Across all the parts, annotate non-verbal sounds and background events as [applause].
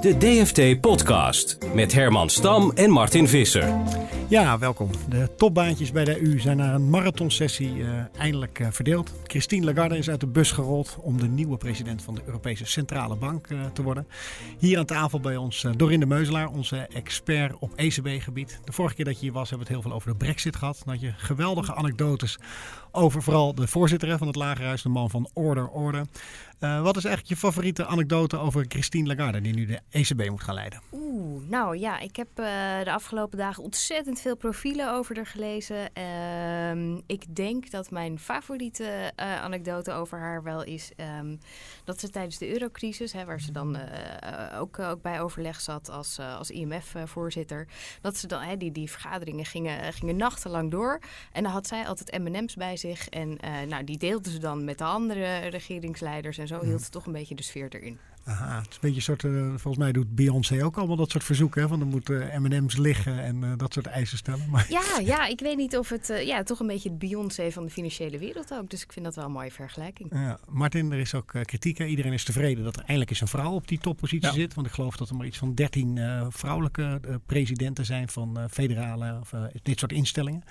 De DFT Podcast met Herman Stam en Martin Visser. Ja, welkom. De topbaantjes bij de EU zijn na een marathonsessie uh, eindelijk uh, verdeeld. Christine Lagarde is uit de bus gerold om de nieuwe president van de Europese Centrale Bank uh, te worden. Hier aan tafel bij ons Dorinde Meuzelaar, onze expert op ECB-gebied. De vorige keer dat je hier was hebben we het heel veel over de brexit gehad. Dan had je geweldige anekdotes over vooral de voorzitter van het Lagerhuis, de man van Order Order. Wat is eigenlijk je favoriete anekdote over Christine Lagarde, die nu de ECB moet gaan leiden? Oeh, nou ja, ik heb de afgelopen dagen ontzettend veel profielen over haar gelezen. Uh, ik denk dat mijn favoriete uh, anekdote over haar wel is um, dat ze tijdens de eurocrisis, hè, waar ze dan ook, ook bij overleg zat als, als IMF-voorzitter, dat ze dan, hè, die, die vergaderingen gingen, gingen nachtenlang door. En dan had zij altijd M&M's bij zich en nou, die deelde ze dan met de andere regeringsleiders en zo hield ze toch een beetje de sfeer erin. Aha, het is een beetje een soort, uh, volgens mij doet Beyoncé ook allemaal dat soort verzoeken. Hè? Van er moeten uh, M&M's liggen en uh, dat soort eisen stellen. Maar... Ja, ja, ik weet niet of het, ja, toch een beetje het Beyoncé van de financiële wereld ook. Dus ik vind dat wel een mooie vergelijking. Ja, Martin, er is ook kritiek. Hè? Iedereen is tevreden dat er eindelijk eens een vrouw op die toppositie ja. zit. Want ik geloof dat er maar iets van 13 vrouwelijke presidenten zijn van federale of dit soort instellingen.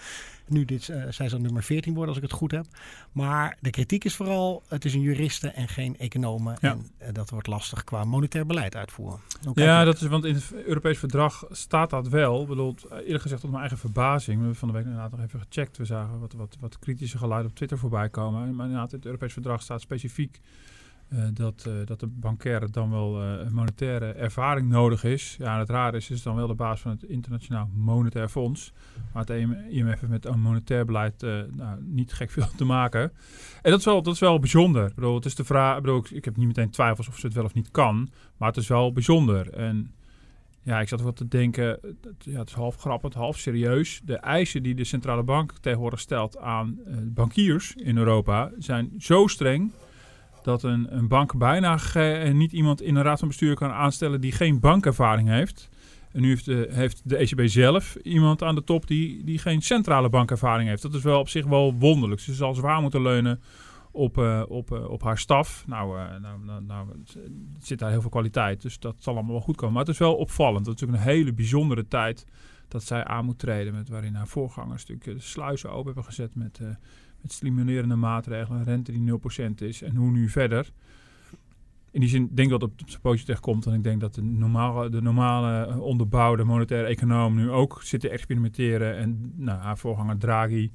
Nu dit, zij zal nummer 14 worden als ik het goed heb. Maar de kritiek is vooral, het is een juriste en geen economen. Ja. En dat wordt lastig qua monetair beleid uitvoeren. Ja, dat is, want in het Europees verdrag staat dat wel. Ik bedoel, eerlijk gezegd tot mijn eigen verbazing. We hebben van de week inderdaad nog even gecheckt. We zagen wat, wat, wat kritische geluiden op Twitter voorbij komen. Maar inderdaad, het Europees verdrag staat specifiek uh, dat, uh, dat de bankaire dan wel uh, monetaire ervaring nodig is. Ja, en het raar is, is dan wel de baas van het Internationaal Monetair Fonds. Maar het IMF heeft met een monetair beleid nou, niet gek veel te maken. En dat is wel, dat is wel bijzonder. Ik het is de vraag, ik heb niet meteen twijfels of ze het wel of niet kan. Maar het is wel bijzonder. En ja, ik zat wel te denken, ja, het is half grappig, half serieus. De eisen die de centrale bank tegenwoordig stelt aan bankiers in Europa zijn zo streng dat een, een bank bijna niet iemand in een raad van bestuur kan aanstellen die geen bankervaring heeft. En nu heeft de, heeft de ECB zelf iemand aan de top die, die geen centrale bankervaring heeft. Dat is wel op zich wel wonderlijk. Ze zal zwaar moeten leunen op, uh, op, uh, op haar staf. Nou, uh, nou, nou, nou, zit daar heel veel kwaliteit, dus dat zal allemaal wel goed komen. Maar het is wel opvallend. Dat is natuurlijk een hele bijzondere tijd dat zij aan moet treden. Met waarin haar voorgangers natuurlijk de sluizen open hebben gezet met met stimulerende maatregelen, rente die 0% is en hoe nu verder. In die zin denk ik dat het op zijn pootje terecht komt. En ik denk dat de normale, de normale eh, onderbouwde monetaire econoom nu ook zit te experimenteren. En nou, haar voorganger Draghi,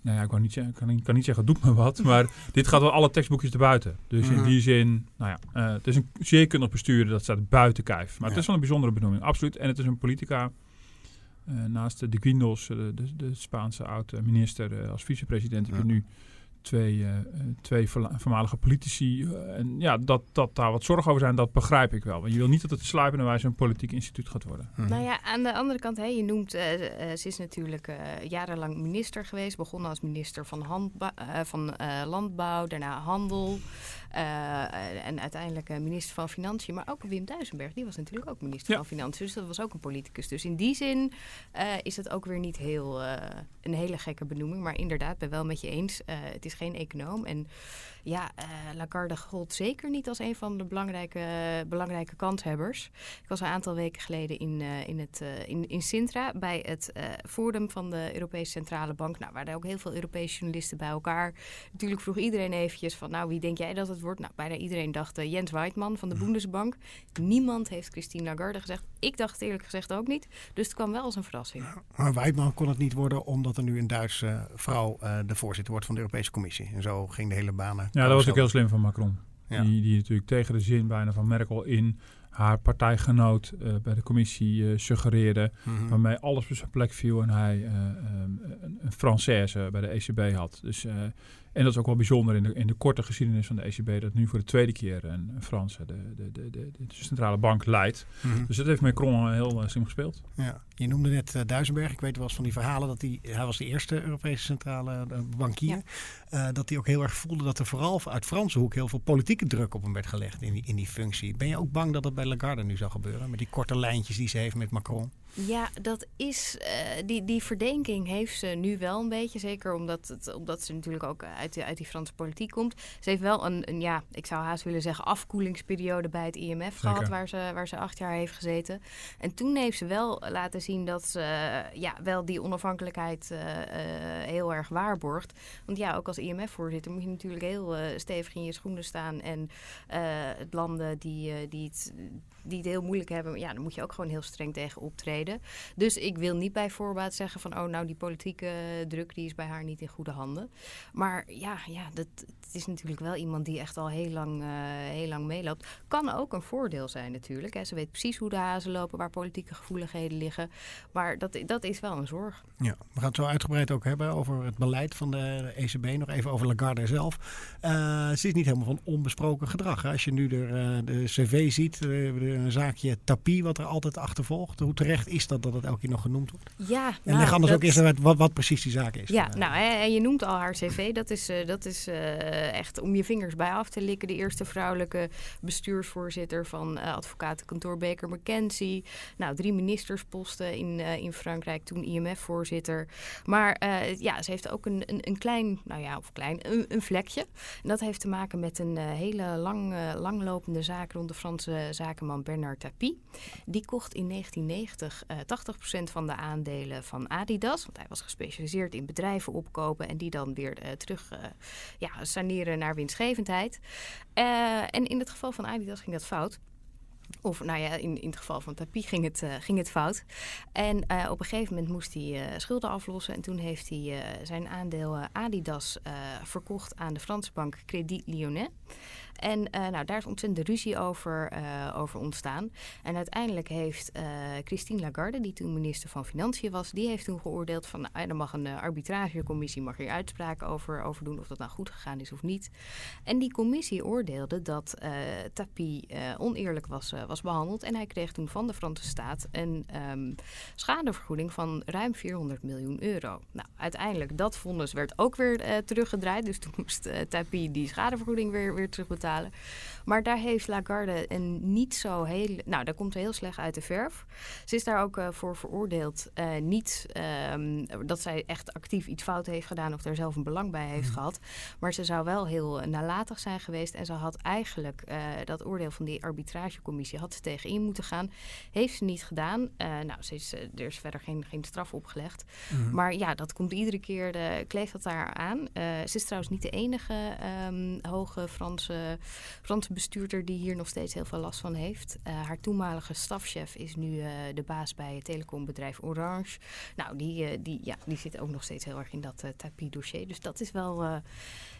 nou ja, ik kan niet, zeggen, kan, kan niet zeggen, doet me wat. [laughs] Maar dit gaat wel alle tekstboekjes erbuiten. Dus in die zin, nou ja, uh, het is een zeer kundig bestuurder, dat staat buiten kijf. Maar ja. het is wel een bijzondere benoeming, absoluut. En het is een politica naast de Guindos, de, de, de Spaanse oud-minister, uh, als vicepresident, heb je nu twee, uh, twee voormalige politici. en ja, dat, dat daar wat zorgen over zijn, dat begrijp ik wel. Want je wil niet dat het sluipende wijze een politiek instituut gaat worden. Hmm. Nou ja, aan de andere kant, hè, je noemt, ze is natuurlijk jarenlang minister geweest. Begonnen als minister van, van Landbouw, daarna Handel. Uh, en uiteindelijk uh, minister van Financiën. Maar ook Wim Duisenberg, die was natuurlijk ook minister ja. van Financiën. Dus dat was ook een politicus. Dus in die zin uh, is het ook weer niet heel, een hele gekke benoeming. Maar inderdaad, ben wel met je eens. het is geen econoom. En ja, Lagarde gold zeker niet als een van de belangrijke, belangrijke kanshebbers. Ik was een aantal weken geleden in, in, het, in, in Sintra bij het Forum van de Europese Centrale Bank. Nou, waar ook heel veel Europese journalisten bij elkaar. Natuurlijk vroeg iedereen eventjes van, nou, wie denk jij dat het wordt? Nou, bijna iedereen dacht Jens Weidmann van de Bundesbank. Niemand heeft Christine Lagarde gezegd. Ik dacht het eerlijk gezegd ook niet. Dus het kwam wel als een verrassing. Maar Weidmann kon het niet worden omdat er nu een Duitse vrouw uh, de voorzitter wordt van de Europese Commissie. En zo ging de hele banen. Ja, dat was ook heel slim van Macron. Ja. Die, die natuurlijk tegen de zin bijna van Merkel in haar partijgenoot bij de commissie suggereerde. Mhm. Waarmee alles op zijn plek viel en hij ehm, een, een Française bij de ECB had. Dus en dat is ook wel bijzonder in de, in de korte geschiedenis van de ECB, dat nu voor de tweede keer een, een Franse de, de, de, de, de centrale bank leidt. Mhm. Dus dat heeft Macron heel uh, slim gespeeld. Ja. Je noemde net uh, Duisenberg. Ik weet wel eens van die verhalen dat hij, hij was de eerste Europese centrale bankier. Ja. dat hij ook heel erg voelde dat er vooral uit Franse hoek heel veel politieke druk op hem werd gelegd in die, in die functie. Ben je ook bang dat dat bij Lagarde nu zou gebeuren? Met die korte lijntjes die ze heeft met Macron? Ja, dat is, die, die verdenking heeft ze nu wel een beetje. Zeker omdat, het, omdat ze natuurlijk ook uit, uit die Franse politiek komt. Ze heeft wel een, een, ja, ik zou haast willen zeggen, afkoelingsperiode bij het IMF Zeker. gehad, waar ze, waar ze acht jaar heeft gezeten. En toen heeft ze wel laten zien dat ze ja, wel die onafhankelijkheid uh, uh, heel erg waarborgt. Want ja, ook als IMF-voorzitter moet je natuurlijk heel stevig in je schoenen staan. En het landen die, die, het, die het heel moeilijk hebben, ja, daar moet je ook gewoon heel streng tegen optreden. Dus ik wil niet bij voorbaat zeggen van, oh nou, die politieke druk die is bij haar niet in goede handen. Maar ja, ja dat, het is natuurlijk wel iemand die echt al heel lang, uh, heel lang meeloopt. Kan ook een voordeel zijn natuurlijk. Hè. Ze weet precies hoe de hazen lopen, waar politieke gevoeligheden liggen. Maar dat, dat is wel een zorg. Ja, we gaan het zo uitgebreid ook hebben over het beleid van de ECB. Nog even over Lagarde zelf. Uh, ze is niet helemaal van onbesproken gedrag. Hè. Als je nu de, uh, de cv ziet, een zaakje tapie wat er altijd achtervolgt. Hoe terecht is dat dat het elke keer nog genoemd wordt? Ja, en nou, leg anders dat... ook eerst uit wat, wat precies die zaak is. Ja, nou, en je noemt al haar cv. Dat is, uh, dat is uh, echt om je vingers bij af te likken. De eerste vrouwelijke bestuursvoorzitter van uh, advocatenkantoor Baker McKenzie. Nou, drie ministersposten in, in Frankrijk, toen IMF-voorzitter. Maar ja, ze heeft ook een, een, een, klein, nou ja, of klein, een, een vlekje. En dat heeft te maken met een hele lang, langlopende zaak rond de Franse zakenman Bernard Tapie. Die kocht in 1990 80% van de aandelen van Adidas. Want hij was gespecialiseerd in bedrijven opkopen en die dan weer uh, terug uh, ja, saneren naar winstgevendheid. En in het geval van Adidas ging dat fout. Of nou ja, in, in het geval van Tapie ging het, ging het fout. En op een gegeven moment moest hij schulden aflossen. En toen heeft hij zijn aandeel Adidas verkocht aan de Franse bank Crédit Lyonnais. En uh, nou, daar is ontzettend ruzie over, uh, over ontstaan. En uiteindelijk heeft uh, Christine Lagarde, die toen minister van Financiën was, die heeft toen geoordeeld van nou, er mag een arbitragecommissie mag hier uitspraken over, over doen of dat nou goed gegaan is of niet. En die commissie oordeelde dat Tapie oneerlijk was, was behandeld. En hij kreeg toen van de Franse staat een um, schadevergoeding van ruim 400 miljoen euro. Nou, uiteindelijk dat vonnis werd ook weer teruggedraaid. Dus toen moest Tapie die schadevergoeding weer terugbetalen. Maar daar heeft Lagarde een niet zo heel. Nou, daar komt heel slecht uit de verf. Ze is daar ook uh, voor veroordeeld. Uh, niet um, dat zij echt actief iets fout heeft gedaan of daar zelf een belang bij heeft mm. gehad. Maar ze zou wel heel nalatig zijn geweest. En ze had eigenlijk uh, dat oordeel van die arbitragecommissie had ze tegenin moeten gaan. Heeft ze niet gedaan. nou, ze is, er is verder geen, geen straf opgelegd. Mm. Maar ja, dat komt iedere keer. De, kleeft dat daar aan. ze is trouwens niet de enige um, hoge Franse Franse bestuurder die hier nog steeds heel veel last van heeft. Uh, haar toenmalige stafchef is nu uh, de baas bij het telecombedrijf Orange. Nou, die, uh, die, ja, die zit ook nog steeds heel erg in dat tapie-dossier. Dus dat is wel...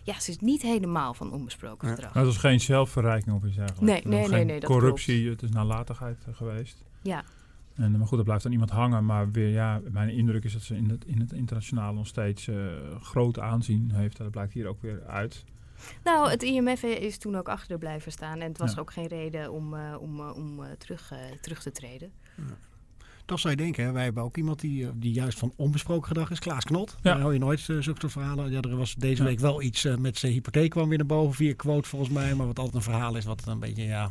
ja, ze is niet helemaal van onbesproken gedrag. Dat is geen zelfverrijking of iets dergelijks. Nee, nee, nee, nee, dat corruptie, klopt. het is nalatigheid geweest. Ja. En, maar goed, er blijft dan iemand hangen. Maar weer, ja, mijn indruk is dat ze in het, in het internationaal nog steeds groot aanzien heeft. Dat blijkt hier ook weer uit. Nou, het IMF is toen ook achter blijven staan. En het was ja. ook geen reden om, uh, om, uh, om uh, terug, terug te treden. Ja. Toch zou je denken, hè? wij hebben ook iemand die, die juist van onbesproken gedrag is. Klaas Knot. Ja. Daar hou je nooit zulke soort verhalen. Ja, er was deze ja. week wel iets met zijn hypotheek kwam weer naar boven via quote volgens mij. Maar wat altijd een verhaal is wat een beetje, ja,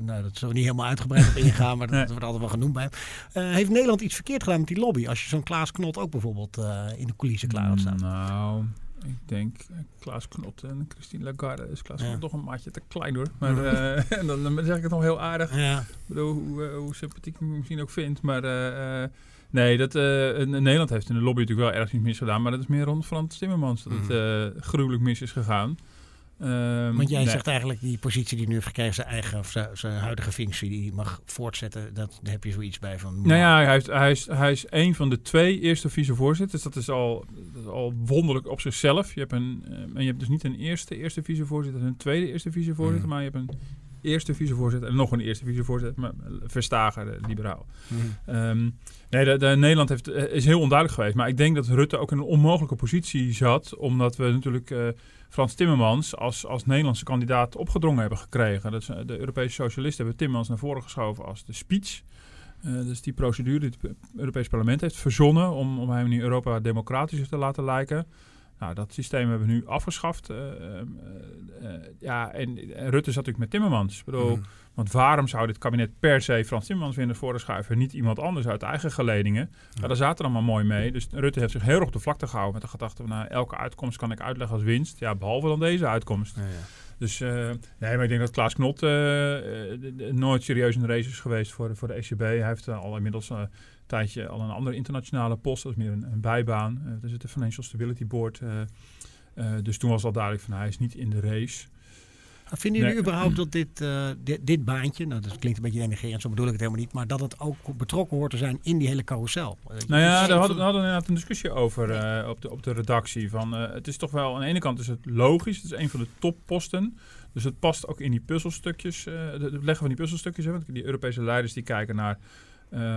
nou, dat zullen we niet helemaal uitgebreid op ingaan. Maar dat, nee. wordt altijd wel genoemd bij hem. heeft Nederland iets verkeerd gedaan met die lobby? Als je zo'n Klaas Knot ook bijvoorbeeld in de coulissen klaar had staan. Nou... Ik denk uh, Klaas Knot en Christine Lagarde. Is Klaas ja. Knot toch een maatje te klein hoor. Maar uh, [laughs] en dan, dan, zeg ik het nog heel aardig. Ja. Ik bedoel, hoe, uh, hoe sympathiek ik me misschien ook vind. Maar nee, dat, Nederland heeft in de lobby natuurlijk wel erg niet misgedaan. Maar dat is meer rond Frans Timmermans dat het gruwelijk mis is gegaan. Um, Want jij nee. zegt eigenlijk die positie die nu heeft gekregen, zijn eigen of zijn, zijn huidige functie, die mag voortzetten. Dat, daar heb je zoiets bij van. Nou ja, hij is, hij, is, hij is een van de twee eerste vicevoorzitters. Dat is al, dat is al wonderlijk op zichzelf. Je hebt, een, uh, en je hebt dus niet een eerste eerste vicevoorzitter en een tweede eerste vicevoorzitter, mm. maar je hebt een eerste vicevoorzitter en nog een eerste vicevoorzitter, maar Verstager, de liberaal. Mhm. Ehm, nee, de, de Nederland heeft, eh, is heel onduidelijk geweest. Maar ik denk dat Rutte ook in een onmogelijke positie zat. Omdat we natuurlijk eh, Frans Timmermans als, als Nederlandse kandidaat opgedrongen hebben gekregen. Dat eh, de Europese socialisten hebben Timmermans naar voren geschoven als de speech. Eh, dus die procedure die het Europees Parlement heeft verzonnen om, om hem in Europa democratischer te laten lijken. Nou, dat systeem hebben we nu afgeschaft. eh, eh, eh, ja, en, en Rutte zat natuurlijk met Timmermans. Ik bedoel, Mhm. want waarom zou dit kabinet per se Frans Timmermans weer naar voren schuiven en niet iemand anders uit eigen geledingen? Ja. daar zaten allemaal mooi mee. Dus Rutte heeft zich heel erg op de vlakte gehouden met de gedachte van nou, elke uitkomst kan ik uitleggen als winst. Ja, behalve dan deze uitkomst. Ja, ja. Dus nee, maar ik denk dat Klaas Knot nooit serieus in de race is geweest voor, de- voor de ECB. Hij heeft al inmiddels een tijdje al een andere internationale post. Dat is meer een, een bijbaan. Dat is het de Financial Stability Board. eh, eh, dus toen was al duidelijk van hij is niet in de race. Vinden jullie Nee. überhaupt dat dit, dit, dit baantje, nou dat klinkt een beetje denigrerend, zo bedoel ik het helemaal niet, maar dat het ook betrokken hoort te zijn in die hele carousel? Nou ja, daar hadden we hadden inderdaad een discussie over op, de, op de redactie. Van, het is toch wel, aan de ene kant is het logisch. Het is een van de topposten. Dus het past ook in die puzzelstukjes. het leggen van die puzzelstukjes. Hè, want die Europese leiders die kijken naar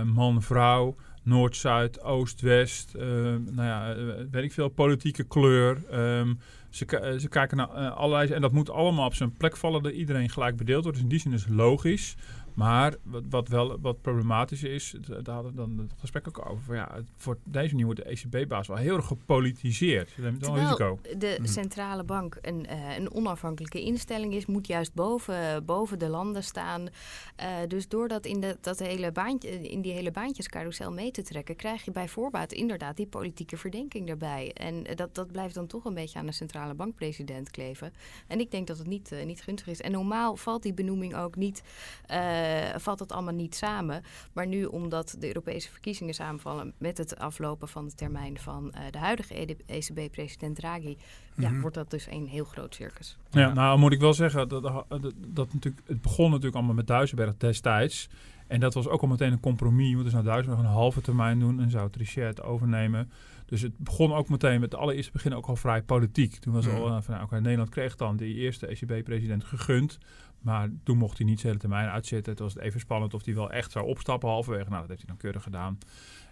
man, vrouw, Noord, Zuid, Oost, West. eh, nou ja, eh, weet ik veel, politieke kleur. ehm, ze, eh, ze kijken naar eh, allerlei... En dat moet allemaal op zijn plek vallen. Dat iedereen gelijk bedeeld wordt. Dus in die zin is logisch. Maar wat, wat wel wat problematisch is, daar hadden we dan het gesprek ook over. Van ja, het, voor deze nieuwe de ECB-baas wel heel erg gepolitiseerd. Een risico. De Mhm. centrale bank een, eh, een onafhankelijke instelling is, moet juist boven, boven de landen staan. Eh, dus door dat in, de, dat hele baantje, in die hele baantjescarousel mee te trekken, krijg je bij voorbaat inderdaad die politieke verdenking erbij. En eh, dat, dat blijft dan toch een beetje aan de centrale bankpresident kleven. En ik denk dat het niet, niet gunstig is. En normaal valt die benoeming ook niet, valt het allemaal niet samen. Maar nu, omdat de Europese verkiezingen samenvallen met het aflopen van de termijn van eh, de huidige ECB-president Draghi, ja, Mhm. wordt dat dus een heel groot circus. Ja, nou moet ik wel zeggen, dat, dat, dat, dat natuurlijk, het begon natuurlijk allemaal met Duisenberg destijds. En dat was ook al meteen een compromis. Je moet dus naar Duisenberg een halve termijn doen en zou Trichet het overnemen. Dus het begon ook meteen met de allereerste begin ook al vrij politiek. Toen was al eh, van, nou, oké, Nederland kreeg dan die eerste ECB-president gegund. Maar toen mocht hij niet zijn hele termijn uitzitten. Het was even spannend of hij wel echt zou opstappen halverwege. Nou, dat heeft hij dan keurig gedaan.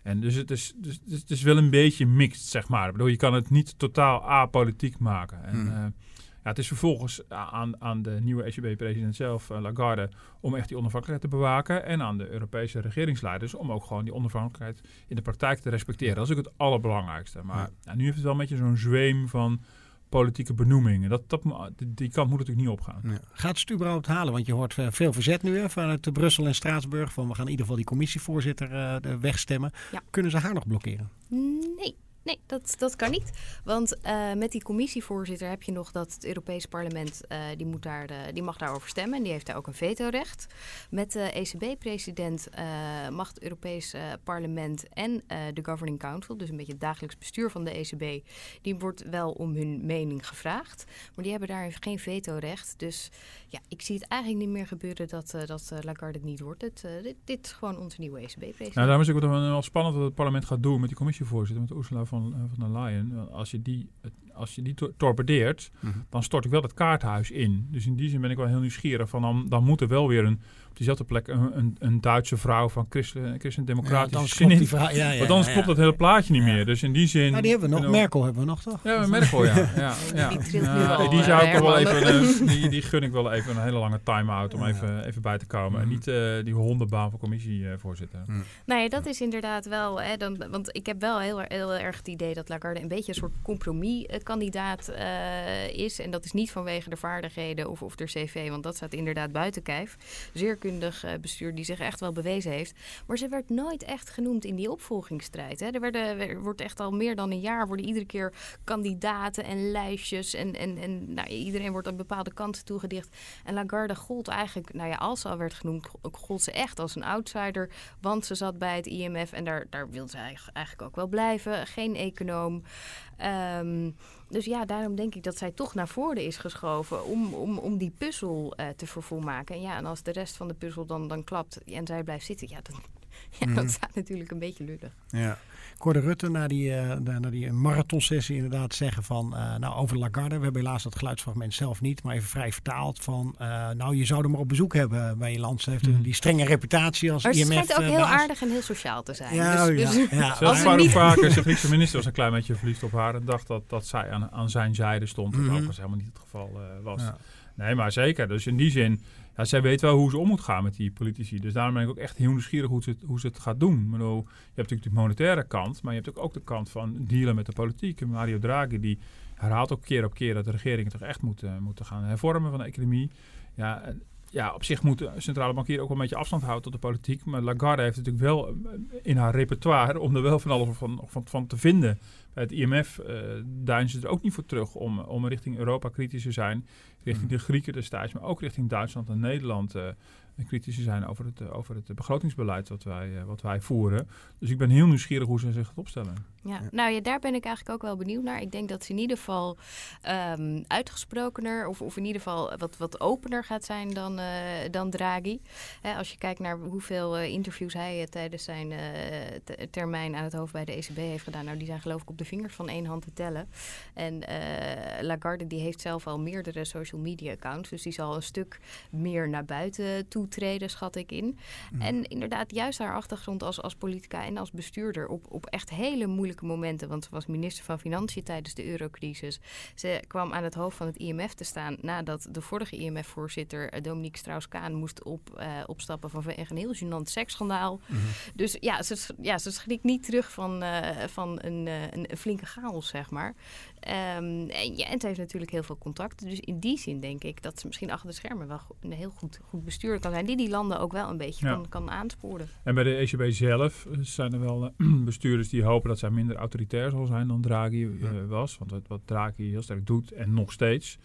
En dus het is, dus, dus het is wel een beetje mixed, zeg maar. Ik bedoel, je kan het niet totaal apolitiek maken. En, Hmm. eh, ja, het is vervolgens aan, aan de nieuwe ECB-president zelf, eh, Lagarde, om echt die onafhankelijkheid te bewaken. En aan de Europese regeringsleiders om ook gewoon die onafhankelijkheid in de praktijk te respecteren. Dat is ook het allerbelangrijkste. Maar Ja. ja, nu heeft het wel een beetje zo'n zweem van politieke benoemingen. Dat, dat, die, kant moet natuurlijk niet opgaan. Ja. Gaat het überhaupt halen? Want je hoort eh, veel verzet nu hè, vanuit Brussel en Straatsburg. Van we gaan in ieder geval die commissievoorzitter eh, de wegstemmen. Ja. Kunnen ze haar nog blokkeren? Nee. Nee, dat, dat kan niet. Want eh, met die commissievoorzitter heb je nog dat het Europees Parlement, eh, die, moet daar, eh, die mag daarover stemmen en die heeft daar ook een vetorecht. Met de ECB-president mag het Europees Parlement en de Governing Council, dus een beetje het dagelijks bestuur van de ECB, die wordt wel om hun mening gevraagd. Maar die hebben daar geen vetorecht. Dus ja, ik zie het eigenlijk niet meer gebeuren dat, dat Lagarde het niet wordt. Het, dit, dit is gewoon onze nieuwe ECB-president. Nou, daarom is het ook wel spannend wat het parlement gaat doen met die commissievoorzitter, met Ursula van, eh, van Leyen. Want Als je die, als je die to- torpedeert, dan stort ik wel het kaarthuis in. Dus in die zin ben ik wel heel nieuwsgierig. Van dan, dan moet er wel weer een, op diezelfde plek een, een, een Duitse vrouw van christen, christendemocratische klopt in. verhaal. Ja, ja, Want anders ja, klopt ja. dat hele plaatje niet Ja. meer. Dus in die zin... Nou, die hebben we nog. Merkel hebben we nog toch? Ja, Merkel, ja. [laughs] ja, ja. Die Ja, eh, zou ik wel even, eh, die, die gun ik wel even een hele lange time-out om Ja. even, even bij te komen. En Mhm. niet eh, die hondenbaan van commissievoorzitter. Nou ja, dat is inderdaad wel. Hè, dan, want ik heb wel heel, heel erg het idee dat Lagarde een beetje een soort compromiskandidaat eh is. En dat is niet vanwege de vaardigheden of, of de cv, want dat staat inderdaad buiten kijf. Zeer kundig eh, bestuur die zich echt wel bewezen heeft. Maar ze werd nooit echt genoemd in die opvolgingsstrijd. Hè. Er, werden, er wordt echt al meer dan een jaar worden iedere keer kandidaten en lijstjes. En, en, en nou, iedereen wordt aan bepaalde kanten toegedicht. En Lagarde gold eigenlijk, nou ja, als ze al werd genoemd, gold ze echt als een outsider. Want ze zat bij het IMF en daar, daar wil ze eigen- eigenlijk ook wel blijven. Geen econoom. Ehm, dus ja, daarom denk ik dat zij toch naar voren is geschoven om, om, om die puzzel eh, te vervolmaken. En ja, en als de rest van de puzzel dan, dan klapt en zij blijft zitten, ja, dan, [laughs] Ja, dat staat natuurlijk een beetje lullig. Ja. Ik hoorde Rutte na die, eh, na die marathonsessie inderdaad zeggen van... eh, nou, over Lagarde, we hebben helaas dat geluidsfragment zelf niet... maar even vrij vertaald van... eh, nou, je zou er maar op bezoek hebben bij je land. Ze heeft Mhm. die strenge reputatie als Maar ze IMF ook heel baas. aardig en heel sociaal te zijn. Ja, dus, ja, dus- ja. [laughs] Als Farouk niet- Vakers, [laughs] de Griekse minister, was een klein beetje verliefd op haar en dacht dat, dat zij aan, aan zijn zijde stond. Wat Mhm. ook was helemaal niet het geval eh, was. Ja. Nee, maar zeker. Dus in die zin, ja, zij weet wel hoe ze om moet gaan met die politici. Dus daarom ben ik ook echt heel nieuwsgierig hoe ze het, hoe ze het gaat doen. Je hebt natuurlijk de monetaire kant, maar je hebt ook, de kant van dealen met de politiek. Mario Draghi die herhaalt ook keer op keer dat de regeringen toch echt moeten, moeten gaan hervormen van de economie. Ja, ja, op zich moet de centrale bankier ook wel een beetje afstand houden tot de politiek. Maar Lagarde heeft natuurlijk wel eh, in haar repertoire om er wel van alles van, van, van te vinden. Bij het IMF uh, duinen ze er ook niet voor terug om, om richting Europa kritisch te zijn. Richting de Grieken destijds, maar ook richting Duitsland en Nederland. Uh, kritisch te zijn over het, over het begrotingsbeleid wat wij, uh, wat wij voeren. Dus ik ben heel nieuwsgierig hoe ze zich gaat opstellen. Ja, ja, nou ja, daar ben ik eigenlijk ook wel benieuwd naar. Ik denk dat ze in ieder geval um, uitgesprokener of, of in ieder geval wat, wat opener gaat zijn dan, uh, dan Draghi. Hè, als je kijkt naar hoeveel uh, interviews hij uh, tijdens zijn termijn aan het hoofd bij de ECB heeft gedaan. Nou, die zijn geloof ik op de vingers van één hand te tellen. En Lagarde die heeft zelf al meerdere social media accounts. Dus die zal een stuk meer naar buiten toetreden, schat ik in. Mm. En inderdaad, juist haar achtergrond als, als politica en als bestuurder op, op echt hele moeilijke momenten. Want ze was minister van Financiën tijdens de eurocrisis. Ze kwam aan het hoofd van het IMF te staan nadat de vorige IMF-voorzitter Dominique Strauss-Kaan moest op, uh, opstappen vanwege een heel gênant seksschandaal. Mm -hmm. Dus ja, ze, ja, ze schrikt niet terug van, uh, van een, uh, een, een, flinke chaos, zeg maar. Um, en, ja, en ze heeft natuurlijk heel veel contacten. Dus in die zin denk ik dat ze misschien achter de schermen wel een heel goed, goed bestuurder kan zijn. Die die landen ook wel een beetje ja. kan, kan aansporen. En bij de ECB zelf zijn er wel [clears throat] bestuurders die hopen dat zij minder autoritair zal zijn dan Draghi uh, was. Want wat, wat Draghi heel sterk doet en nog steeds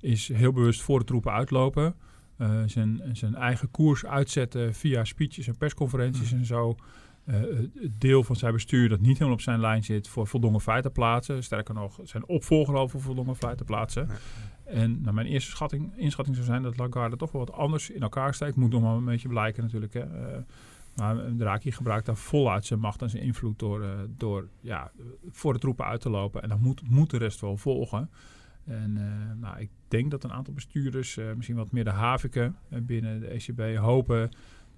is heel bewust voor de troepen uitlopen. Uh, zijn, zijn eigen koers uitzetten via speeches en persconferenties en zo. Uh, het deel van zijn bestuur dat niet helemaal op zijn lijn zit voor voldongen feiten plaatsen. Sterker nog, zijn opvolger over voldongen feiten plaatsen. Ja. En nou, mijn eerste schatting, inschatting zou zijn dat Lagarde toch wel wat anders in elkaar steekt. Moet nog wel een beetje blijken natuurlijk. Hè. Uh, maar Draghi gebruikt daar voluit zijn macht en zijn invloed door, uh, door ja, voor de troepen uit te lopen. En dan moet, moet de rest wel volgen. En uh, nou, ik denk dat een aantal bestuurders, uh, misschien wat meer de haviken binnen de ECB, hopen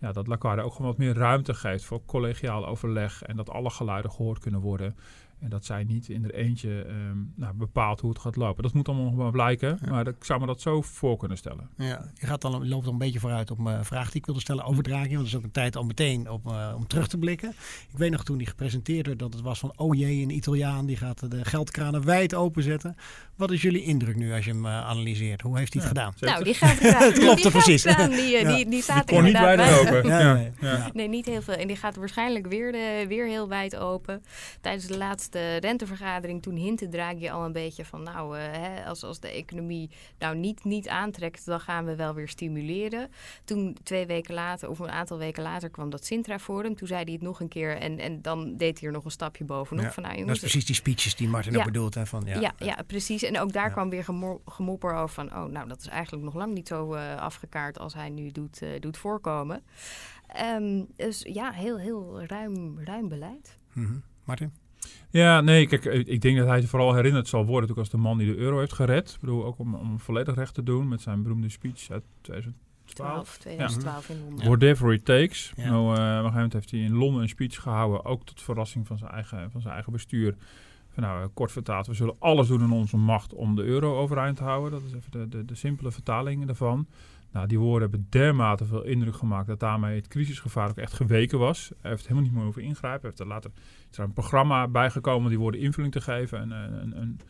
ja, dat Lagarde ook gewoon wat meer ruimte geeft voor collegiaal overleg. En dat alle geluiden gehoord kunnen worden. En dat zij niet in er eentje um, nou, bepaalt hoe het gaat lopen. Dat moet allemaal nog maar blijken. Ja. Maar ik zou me dat zo voor kunnen stellen. Ja, je gaat dan, loopt al een beetje vooruit op mijn vraag die ik wilde stellen over Draghi. Want het is ook een tijd al meteen op, uh, om terug te blikken. Ik weet nog toen die gepresenteerd werd dat het was van... oh jee, een Italiaan die gaat de geldkranen wijd openzetten. Wat is jullie indruk nu als je hem uh, analyseert? Hoe heeft hij het ja, gedaan? Nou, die [laughs] geldkraan, klopt die precies. Geldkraan, die, ja. die, die staat die kon niet wijd open. Ja, nee. Ja. nee, niet heel veel. En die gaat waarschijnlijk weer, de, weer heel wijd open. Tijdens de laatste rentevergadering toen hintte Draghi al een beetje van... nou, uh, hè, als, als de economie nou niet, niet aantrekt, dan gaan we wel weer stimuleren. Toen twee weken later, of een aantal weken later, kwam dat Sintra-forum. Toen zei hij het nog een keer en, en dan deed hij er nog een stapje bovenop. Ja, van, nou, jongens, dat is precies die speeches die Martin ja, ook bedoelt. Hè, van, ja, ja, ja, precies. En ook daar kwam weer gemopper over van... oh, nou, dat is eigenlijk nog lang niet zo uh, afgekaart als hij nu doet, uh, doet voorkomen. Um, dus ja, heel, heel ruim, ruim beleid. Mm -hmm. Martin? Ja, nee, kijk, ik denk dat hij vooral herinnerd zal worden natuurlijk als de man die de euro heeft gered. Ik bedoel, ook om, om volledig recht te doen met zijn beroemde speech uit 2012. 2012 ja. in Londen. Whatever it takes. Ja. Nou, uh, op een gegeven moment heeft hij in Londen een speech gehouden, ook tot verrassing van zijn eigen, van zijn eigen bestuur. Van, nou, kort vertaald, we zullen alles doen in onze macht om de euro overeind te houden. Dat is even de, de, de simpele vertaling daarvan. Nou, die woorden hebben dermate veel indruk gemaakt dat daarmee het crisisgevaar ook echt geweken was. Hij heeft helemaal niet meer over ingrijpen. Hij heeft er later is een programma bijgekomen die woorden invulling te geven. Een, een, een,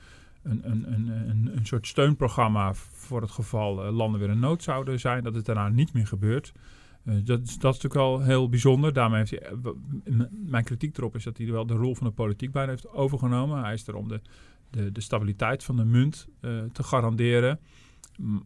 een, een, een, een, een soort steunprogramma voor het geval uh, landen weer in nood zouden zijn. Dat het daarna niet meer gebeurt. Uh, dat, is, dat is natuurlijk al heel bijzonder. Daarmee heeft hij, mijn kritiek erop is dat hij wel de rol van de politiek bijna heeft overgenomen. Hij is er om de, de, de stabiliteit van de munt te garanderen.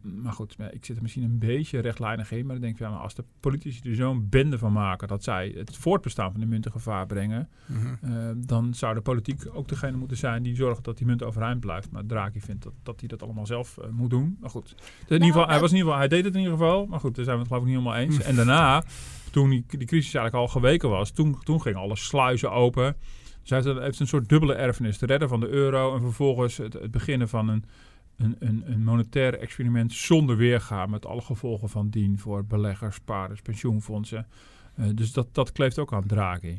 Maar goed, ik zit er misschien een beetje rechtlijnig in. Maar dan denk ik, ja, maar als de politici er zo'n bende van maken dat zij het voortbestaan van de munt in gevaar brengen, mhm. eh, dan zou de politiek ook degene moeten zijn die zorgt dat die munt overeind blijft. Maar Draghi vindt dat, dat hij dat allemaal zelf uh, moet doen. Maar goed, dus in ieder geval, hij, was in ieder geval, hij deed het in ieder geval. Maar goed, daar zijn we het geloof ik niet helemaal eens. [laughs] En daarna, toen die, die crisis eigenlijk al geweken was, toen, toen gingen alle sluizen open. Zij heeft een soort dubbele erfenis. De redden van de euro en vervolgens het, het beginnen van een een, een, een monetair experiment zonder weergaan met alle gevolgen van dien voor beleggers, spaarders, pensioenfondsen. Uh, dus dat, dat kleeft ook aan Draghi.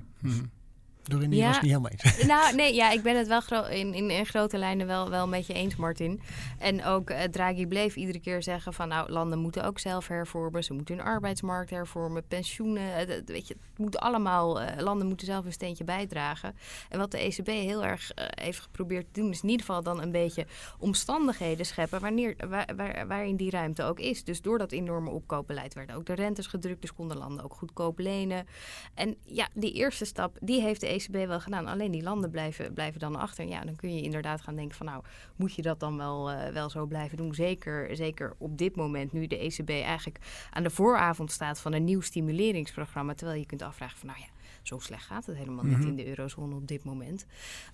Mm Doreen ja. was het niet helemaal eens. [laughs] Nou, [laughs] nee, ja, ik ben het wel in, in, in, grote lijnen wel, wel een beetje eens, Martin. En ook uh, Draghi bleef iedere keer zeggen van... nou, landen moeten ook zelf hervormen. Ze moeten hun arbeidsmarkt hervormen, pensioenen. Uh, weet je, het moet allemaal... Uh, landen moeten zelf een steentje bijdragen. En wat de ECB heel erg heeft geprobeerd te doen... is in ieder geval dan een beetje omstandigheden scheppen... Wanneer, waar, waar, waarin die ruimte ook is. Dus door dat enorme opkoopbeleid werden ook de rentes gedrukt. Dus konden landen ook goedkoop lenen. En ja, die eerste stap, die heeft de ECB wel gedaan. Alleen die landen blijven, blijven dan achter. Ja, dan kun je inderdaad gaan denken van nou, moet je dat dan wel, uh, wel zo blijven doen? Zeker, zeker op dit moment, nu de ECB eigenlijk aan de vooravond staat van een nieuw stimuleringsprogramma. Terwijl je kunt afvragen van nou ja, zo slecht gaat het helemaal niet mhm. in de eurozone op dit moment.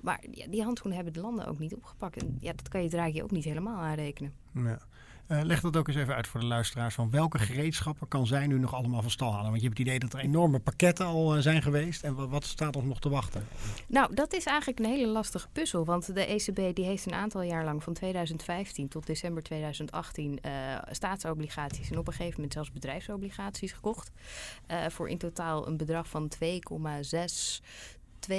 Maar ja, die handschoenen hebben de landen ook niet opgepakt. En ja, dat kan je Draghi ook niet helemaal aanrekenen. Ja. Uh, leg dat ook eens even uit voor de luisteraars. Van welke gereedschappen kan zij nu nog allemaal van stal halen? Want je hebt het idee dat er enorme pakketten al uh, zijn geweest. En wat, staat ons nog te wachten? Nou, dat is eigenlijk een hele lastige puzzel. Want de ECB die heeft een aantal jaar lang, van 2015 tot december 2018, uh, eh, staatsobligaties en op een gegeven moment zelfs bedrijfsobligaties gekocht. voor in totaal een bedrag van 2,6 2,6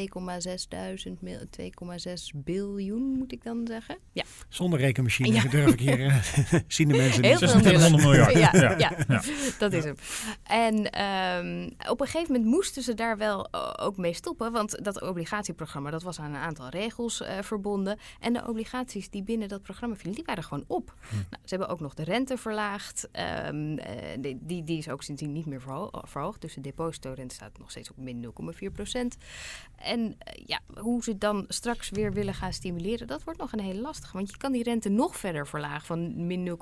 biljoen moet ik dan zeggen. Ja. Zonder rekenmachine durf ik hier, uh, [laughs] [laughs] zien de mensen niet. 2600 miljard. Ja, ja, ja, dat is hem. En um, op een gegeven moment moesten ze daar wel eh, ook mee stoppen, want dat obligatieprogramma dat was aan een aantal regels uh, verbonden. En de obligaties die binnen dat programma vielen, die waren gewoon op. Hm. Nou, ze hebben ook nog de rente verlaagd. Um, uh, die, die is ook sindsdien niet meer verhoogd. Dus de depositorente staat nog steeds op min 0,4 procent. En eh, ja, hoe ze dan straks weer willen gaan stimuleren, dat wordt nog een hele lastig. Want je kan die rente nog verder verlagen van min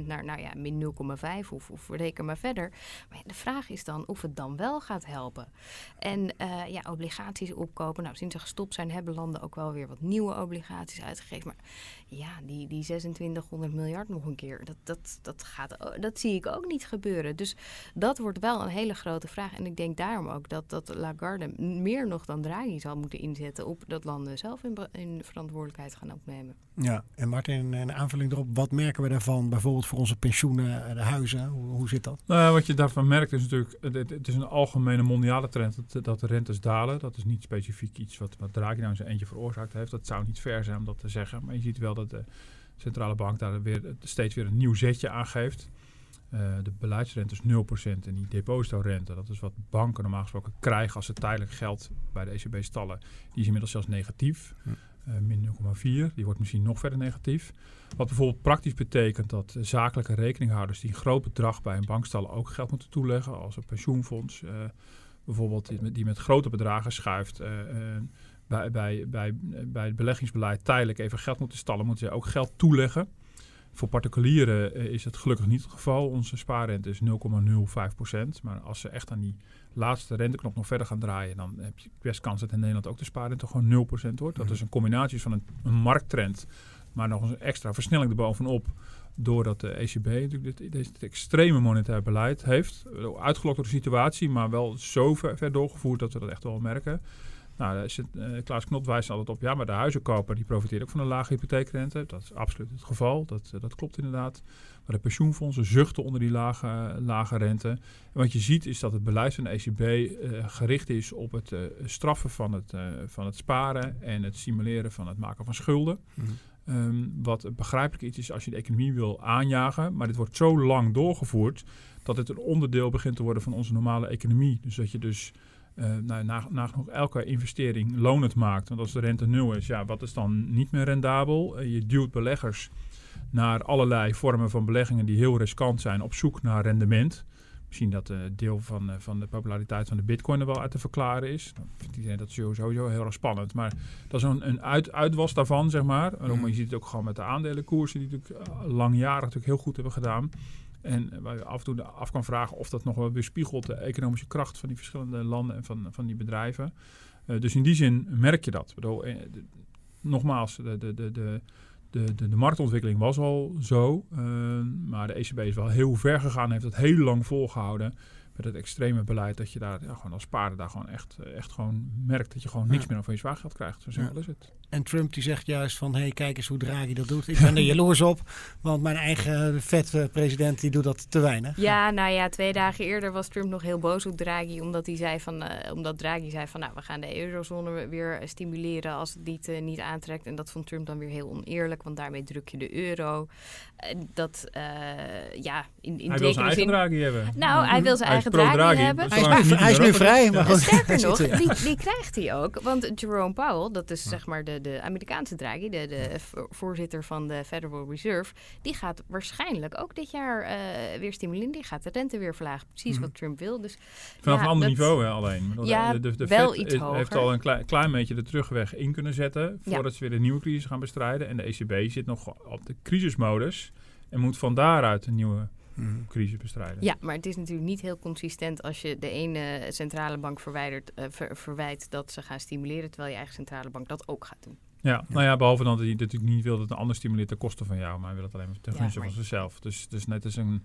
0,4% naar nou ja, min 0,5 of, of reken maar verder. Maar de vraag is dan of het dan wel gaat helpen. En uh, ja, obligaties opkopen. Nou, sinds ze gestopt zijn, hebben landen ook wel weer wat nieuwe obligaties uitgegeven. Maar ja, die, die 2600 miljard nog een keer, dat, dat, dat, gaat, dat zie ik ook niet gebeuren. Dus dat wordt wel een hele grote vraag. En ik denk daarom ook dat, dat Lagarde meer nog dan Draghi zal moeten inzetten op dat landen zelf in, in verantwoordelijkheid gaan opnemen. Ja, en Martin, een aanvulling erop. Wat merken we daarvan bijvoorbeeld voor onze pensioenen, de huizen? Hoe, hoe zit dat? Nou, wat je daarvan merkt is natuurlijk, het, het is een algemene mondiale trend dat, dat, de rentes dalen. Dat is niet specifiek iets wat, wat Draghi nou in zijn eentje veroorzaakt heeft. Dat zou niet ver zijn om dat te zeggen. Maar je ziet wel dat de centrale bank daar weer, steeds weer een nieuw zetje aan geeft. Uh, de beleidsrente is 0% en die depositorente, dat is wat banken normaal gesproken krijgen als ze tijdelijk geld bij de ECB stallen, die is inmiddels zelfs negatief. Uh, min 0,4. Die wordt misschien nog verder negatief. Wat bijvoorbeeld praktisch betekent dat zakelijke rekeninghouders die een groot bedrag bij een bank stallen ook geld moeten toeleggen, als een pensioenfonds uh, bijvoorbeeld die met, die met grote bedragen schuift bij, bij, bij, bij het beleggingsbeleid tijdelijk even geld moeten stallen, moeten ze ook geld toeleggen. Voor particulieren eh, is het gelukkig niet het geval. Onze spaarrente is 0,05%. Maar als ze echt aan die laatste renteknop nog verder gaan draaien, dan heb je best kans dat in Nederland ook de spaarrente gewoon 0% wordt. Dat mhm. is een combinatie van een, een markttrend, maar nog een extra versnelling erbovenop. Doordat de ECB natuurlijk dit, dit, extreme monetair beleid heeft. Uitgelokt door de situatie, maar wel zo ver, ver doorgevoerd dat we dat echt wel merken. Nou, uh, Klaas Knot wijst altijd op, ja, maar de huizenkoper die profiteert ook van een lage hypotheekrente. Dat is absoluut het geval, dat, uh, dat klopt inderdaad. Maar de pensioenfondsen zuchten onder die lage, lage rente. En wat je ziet is dat het beleid van de ECB uh, eh, gericht is op het straffen van het, van het sparen en het stimuleren van het maken van schulden. Mm um, wat begrijpelijk iets is als je de economie wil aanjagen. Maar dit wordt zo lang doorgevoerd dat het een onderdeel begint te worden van onze normale economie. Dus dat je dus uh, nou, nagenoeg elke investering lonend maakt. Want als de rente nul is, ja, wat is dan niet meer rendabel? Uh, je duwt beleggers naar allerlei vormen van beleggingen die heel riskant zijn op zoek naar rendement. Misschien dat een deel van, van de populariteit van de bitcoin er wel uit te verklaren is. Dan vindt iedereen dat sowieso heel erg spannend. Maar dat is een, een uit, uitwas daarvan, zeg maar. En je ziet het ook gewoon met de aandelenkoersen die natuurlijk langjarig natuurlijk heel goed hebben gedaan. En waar je af en toe af kan vragen of dat nog wel weerspiegelt de economische kracht van die verschillende landen en van, van die bedrijven. Uh, dus in die zin merk je dat. Eh, nogmaals, de, de, de, de, de, de, marktontwikkeling was al zo. Uh, maar de ECB is wel heel ver gegaan, heeft dat heel lang volgehouden met het extreme beleid dat je daar ja, gewoon als spaarder daar gewoon echt, echt gewoon merkt dat je gewoon niks meer over je zwaargeld krijgt. Zo simpel is het. En Trump die zegt juist van, hé, hey, kijk eens hoe Draghi dat doet. Ik ben er [laughs] jaloers op, want mijn eigen vet-president die doet dat te weinig. Ja, nou ja, twee dagen eerder was Trump nog heel boos op Draghi, omdat, hij zei van, uh, omdat Draghi zei van, nou, we gaan de eurozone weer stimuleren als het niet, uh, niet aantrekt. En dat vond Trump dan weer heel oneerlijk, want daarmee druk je de euro. Uh, dat, ja, in, in Hij wil zijn eigen Draghi hebben. Nou, hij wil zijn eigen Draghi, Draghi, hebben. Hij is, hij is nu vrij, maar goed. Sterker nog, die, die krijgt hij ook, want Jerome Powell, dat is zeg maar de de, Amerikaanse Draghi, de, de voorzitter van de Federal Reserve, die gaat waarschijnlijk ook dit jaar uh, weer stimuleren. Die gaat de rente weer verlagen. Precies mm -hmm. wat Trump wil. Dus, Vanaf ja, een ander niveau hè, alleen. Ja, de, de, de wel Fed iets hoger. heeft al een klein, klein beetje de terugweg in kunnen zetten voordat ja. ze weer de nieuwe crisis gaan bestrijden. En de ECB zit nog op de crisismodus en moet van daaruit een nieuwe Mm. crisis bestrijden. Ja, maar het is natuurlijk niet heel consistent als je de ene centrale bank verwijdert, uh, ver, verwijt dat ze gaan stimuleren, terwijl je eigen centrale bank dat ook gaat doen. Ja, ja. nou ja, behalve dan dat hij natuurlijk niet wil dat een ander stimuleert ten koste van jou, maar hij wil het alleen maar ten gunste van zichzelf. Dus, dus net is een.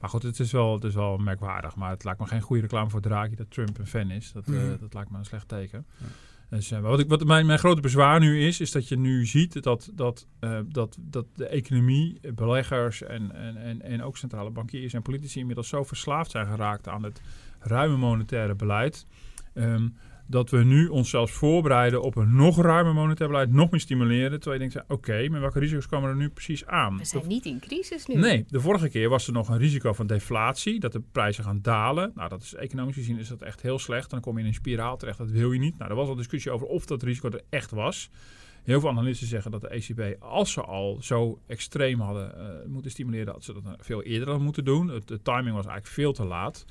Maar goed, het is, wel, het is wel merkwaardig. Maar het lijkt me geen goede reclame voor Draghi dat Trump een fan is. Dat, mm. uh, dat lijkt me een slecht teken. Ja. Dus, uh, wat ik, wat mijn, mijn grote bezwaar nu is, is dat je nu ziet dat, dat, uh, dat, dat de economie, beleggers en, en, en, en ook centrale bankiers en politici inmiddels zo verslaafd zijn geraakt aan het ruime monetaire beleid. Um, dat we nu ons zelfs voorbereiden op een nog ruimer monetair beleid, nog meer stimuleren. Terwijl je denkt, oké, okay, maar welke risico's komen er nu precies aan? We zijn de, niet in crisis nu. Nee, de vorige keer was er nog een risico van deflatie, dat de prijzen gaan dalen. Nou, dat is economisch gezien is dat echt heel slecht. Dan kom je in een spiraal terecht, dat wil je niet. Nou, er was al discussie over of dat risico er echt was. Heel veel analisten zeggen dat de ECB, als ze al zo extreem hadden uh, moeten stimuleren, dat ze dat veel eerder hadden moeten doen. de timing was eigenlijk veel te laat.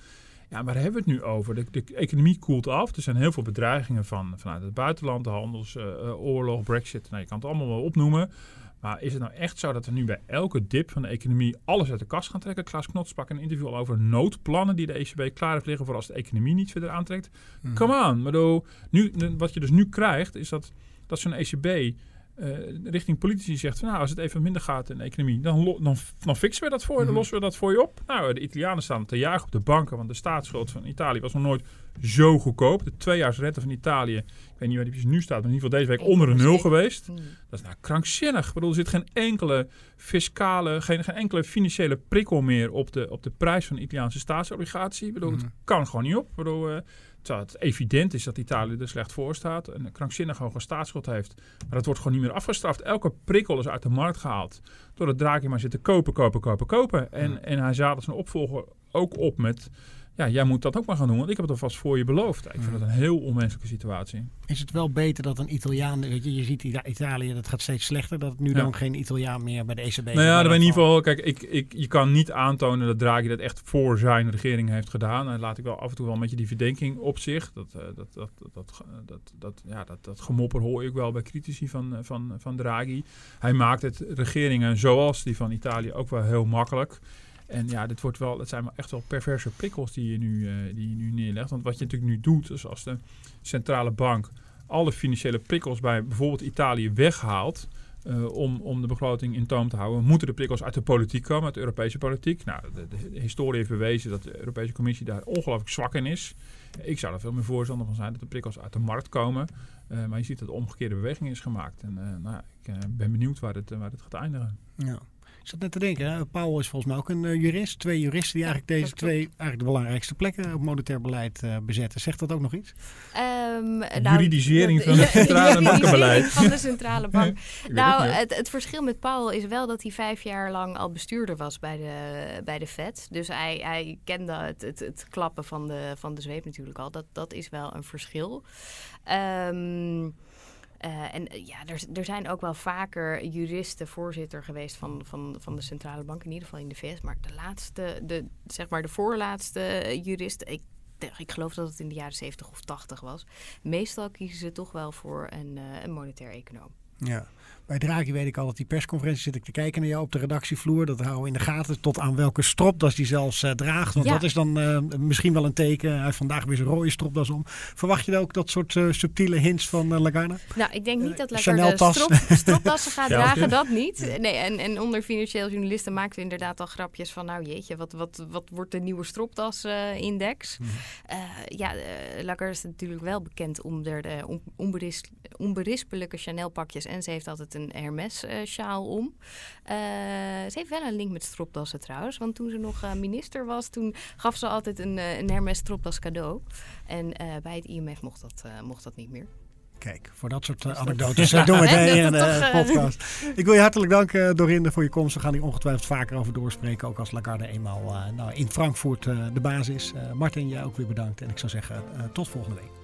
Ja, waar hebben we het nu over? De, de, economie koelt af. Er zijn heel veel bedreigingen van, vanuit het buitenland, de handelsoorlog, uh, brexit. Nou, je kan het allemaal wel opnoemen. Maar is het nou echt zo dat we nu bij elke dip van de economie alles uit de kast gaan trekken? Klaas Knots sprak een interview al over noodplannen die de ECB klaar heeft liggen voor als de economie niet verder aantrekt. Mm. Come on. Maar nu, wat je dus nu krijgt is dat, dat zo'n ECB uh, richting politici zegt van nou, als het even minder gaat in de economie, dan, dan, dan fixen we dat voor je, dan mhm. lossen we dat voor je op. Nou, de Italianen staan te jagen op de banken, want de staatsschuld van Italië was nog nooit zo goedkoop. De tweejaarsrente van Italië, ik weet niet waar die nu staat, maar in ieder geval deze week onder de nul geweest. Mhm. Dat is nou krankzinnig. Ik bedoel, er zit geen enkele fiscale, geen, geen enkele financiële prikkel meer op de, op de prijs van de Italiaanse staatsobligatie. Ik bedoel, het mhm. kan gewoon niet op. Ik bedoel, uh, Terwijl het evident is dat Italië er slecht voor staat. Een krankzinnig hoge staatsschuld heeft. Maar dat wordt gewoon niet meer afgestraft. Elke prikkel is uit de markt gehaald. Door het Draghi maar zitten kopen, kopen, kopen, kopen. En, en hij zadelt zijn opvolger ook op met ja, jij moet dat ook maar gaan doen, want ik heb het alvast voor je beloofd. Ik vind het een heel onmenselijke situatie. Is het wel beter dat een Italiaan, weet je, je ziet Italië, dat gaat steeds slechter, dat het nu dan geen Italiaan meer bij de ECB Nou ja, in ieder geval, kijk, ik, ik, je kan niet aantonen dat Draghi dat echt voor zijn regering heeft gedaan. En laat ik wel af en toe wel met je die verdenking op zich. Dat, uh, dat, dat, dat, dat, dat, ja, dat, dat gemopper hoor ik wel bij critici van, van, van Draghi. Hij maakt het regeringen zoals die van Italië ook wel heel makkelijk. En ja, dit wordt wel, het zijn echt wel perverse prikkels die je, nu, uh, die je nu neerlegt. Want wat je natuurlijk nu doet, is als de centrale bank alle financiële prikkels bij bijvoorbeeld Italië weghaalt. Uh, om, om de begroting in toom te houden, moeten de prikkels uit de politiek komen, uit de Europese politiek. Nou, de, de, historie heeft bewezen dat de Europese Commissie daar ongelooflijk zwak in is. Ik zou er veel meer voorstander van zijn dat de prikkels uit de markt komen. Uh, maar je ziet dat de omgekeerde beweging is gemaakt. En nou, ik ben benieuwd waar het, waar het gaat eindigen. Ja. Ik zat net te denken, hè? Paul is volgens mij ook een uh, jurist. Twee juristen die eigenlijk deze twee eigenlijk de belangrijkste plekken op monetair beleid uh, bezetten. Zegt dat ook nog iets? Um, nou, Juridisering van het [laughs] centrale bankenbeleid. van de centrale bank. [laughs] nou, het, het, verschil met Paul is wel dat hij vijf jaar lang al bestuurder was bij de, bij de Fed. Dus hij, hij kende het, het, het klappen van de, van de zweep natuurlijk al. Dat, dat is wel een verschil. Um, en ja, er, er zijn ook wel vaker juristen voorzitter geweest van, van, van de centrale bank, in ieder geval in de VS. Maar de laatste, de, zeg maar de voorlaatste jurist, ik ik geloof dat het in de jaren 70 of 80 was. Meestal kiezen ze toch wel voor een, een monetair econoom. Ja. Bij Draghi weet ik al dat die persconferentie zit ik te kijken naar jou op de redactievloer. Dat houden we in de gaten tot aan welke stropdas die zelfs uh, draagt. Want dat is dan uh, misschien wel een teken. Hij heeft vandaag weer zijn rode stropdas om. Verwacht je ook dat soort uh, subtiele hints van Lagarde? Nou, ik denk niet dat Lagarde strop, stropdassen [laughs] gaat dragen. Dat [laughs] niet. Nee, en, en onder financieel journalisten maakten we inderdaad al grapjes van... nou jeetje, wat, wat, wat wordt de nieuwe stropdas-index? Mm ja, Lagarde is natuurlijk wel bekend om de on, onberis, onberispelijke Chanel-pakjes. En ze heeft altijd een Hermes-sjaal om. Uh, ze heeft wel een link met stropdassen trouwens. Want toen ze nog uh, minister was, toen gaf ze altijd een, uh, een Hermes-stropdas cadeau. En bij het IMF mocht dat, mocht dat niet meer. Kijk, voor dat soort anekdotes doen we [laughs] het hier in de podcast. Ik wil je hartelijk danken, Dorinde, voor je komst. We gaan hier ongetwijfeld vaker over doorspreken. Ook als Lagarde eenmaal nou, in Frankfurt de basis. Martin, jij ook weer bedankt. En ik zou zeggen, tot volgende week.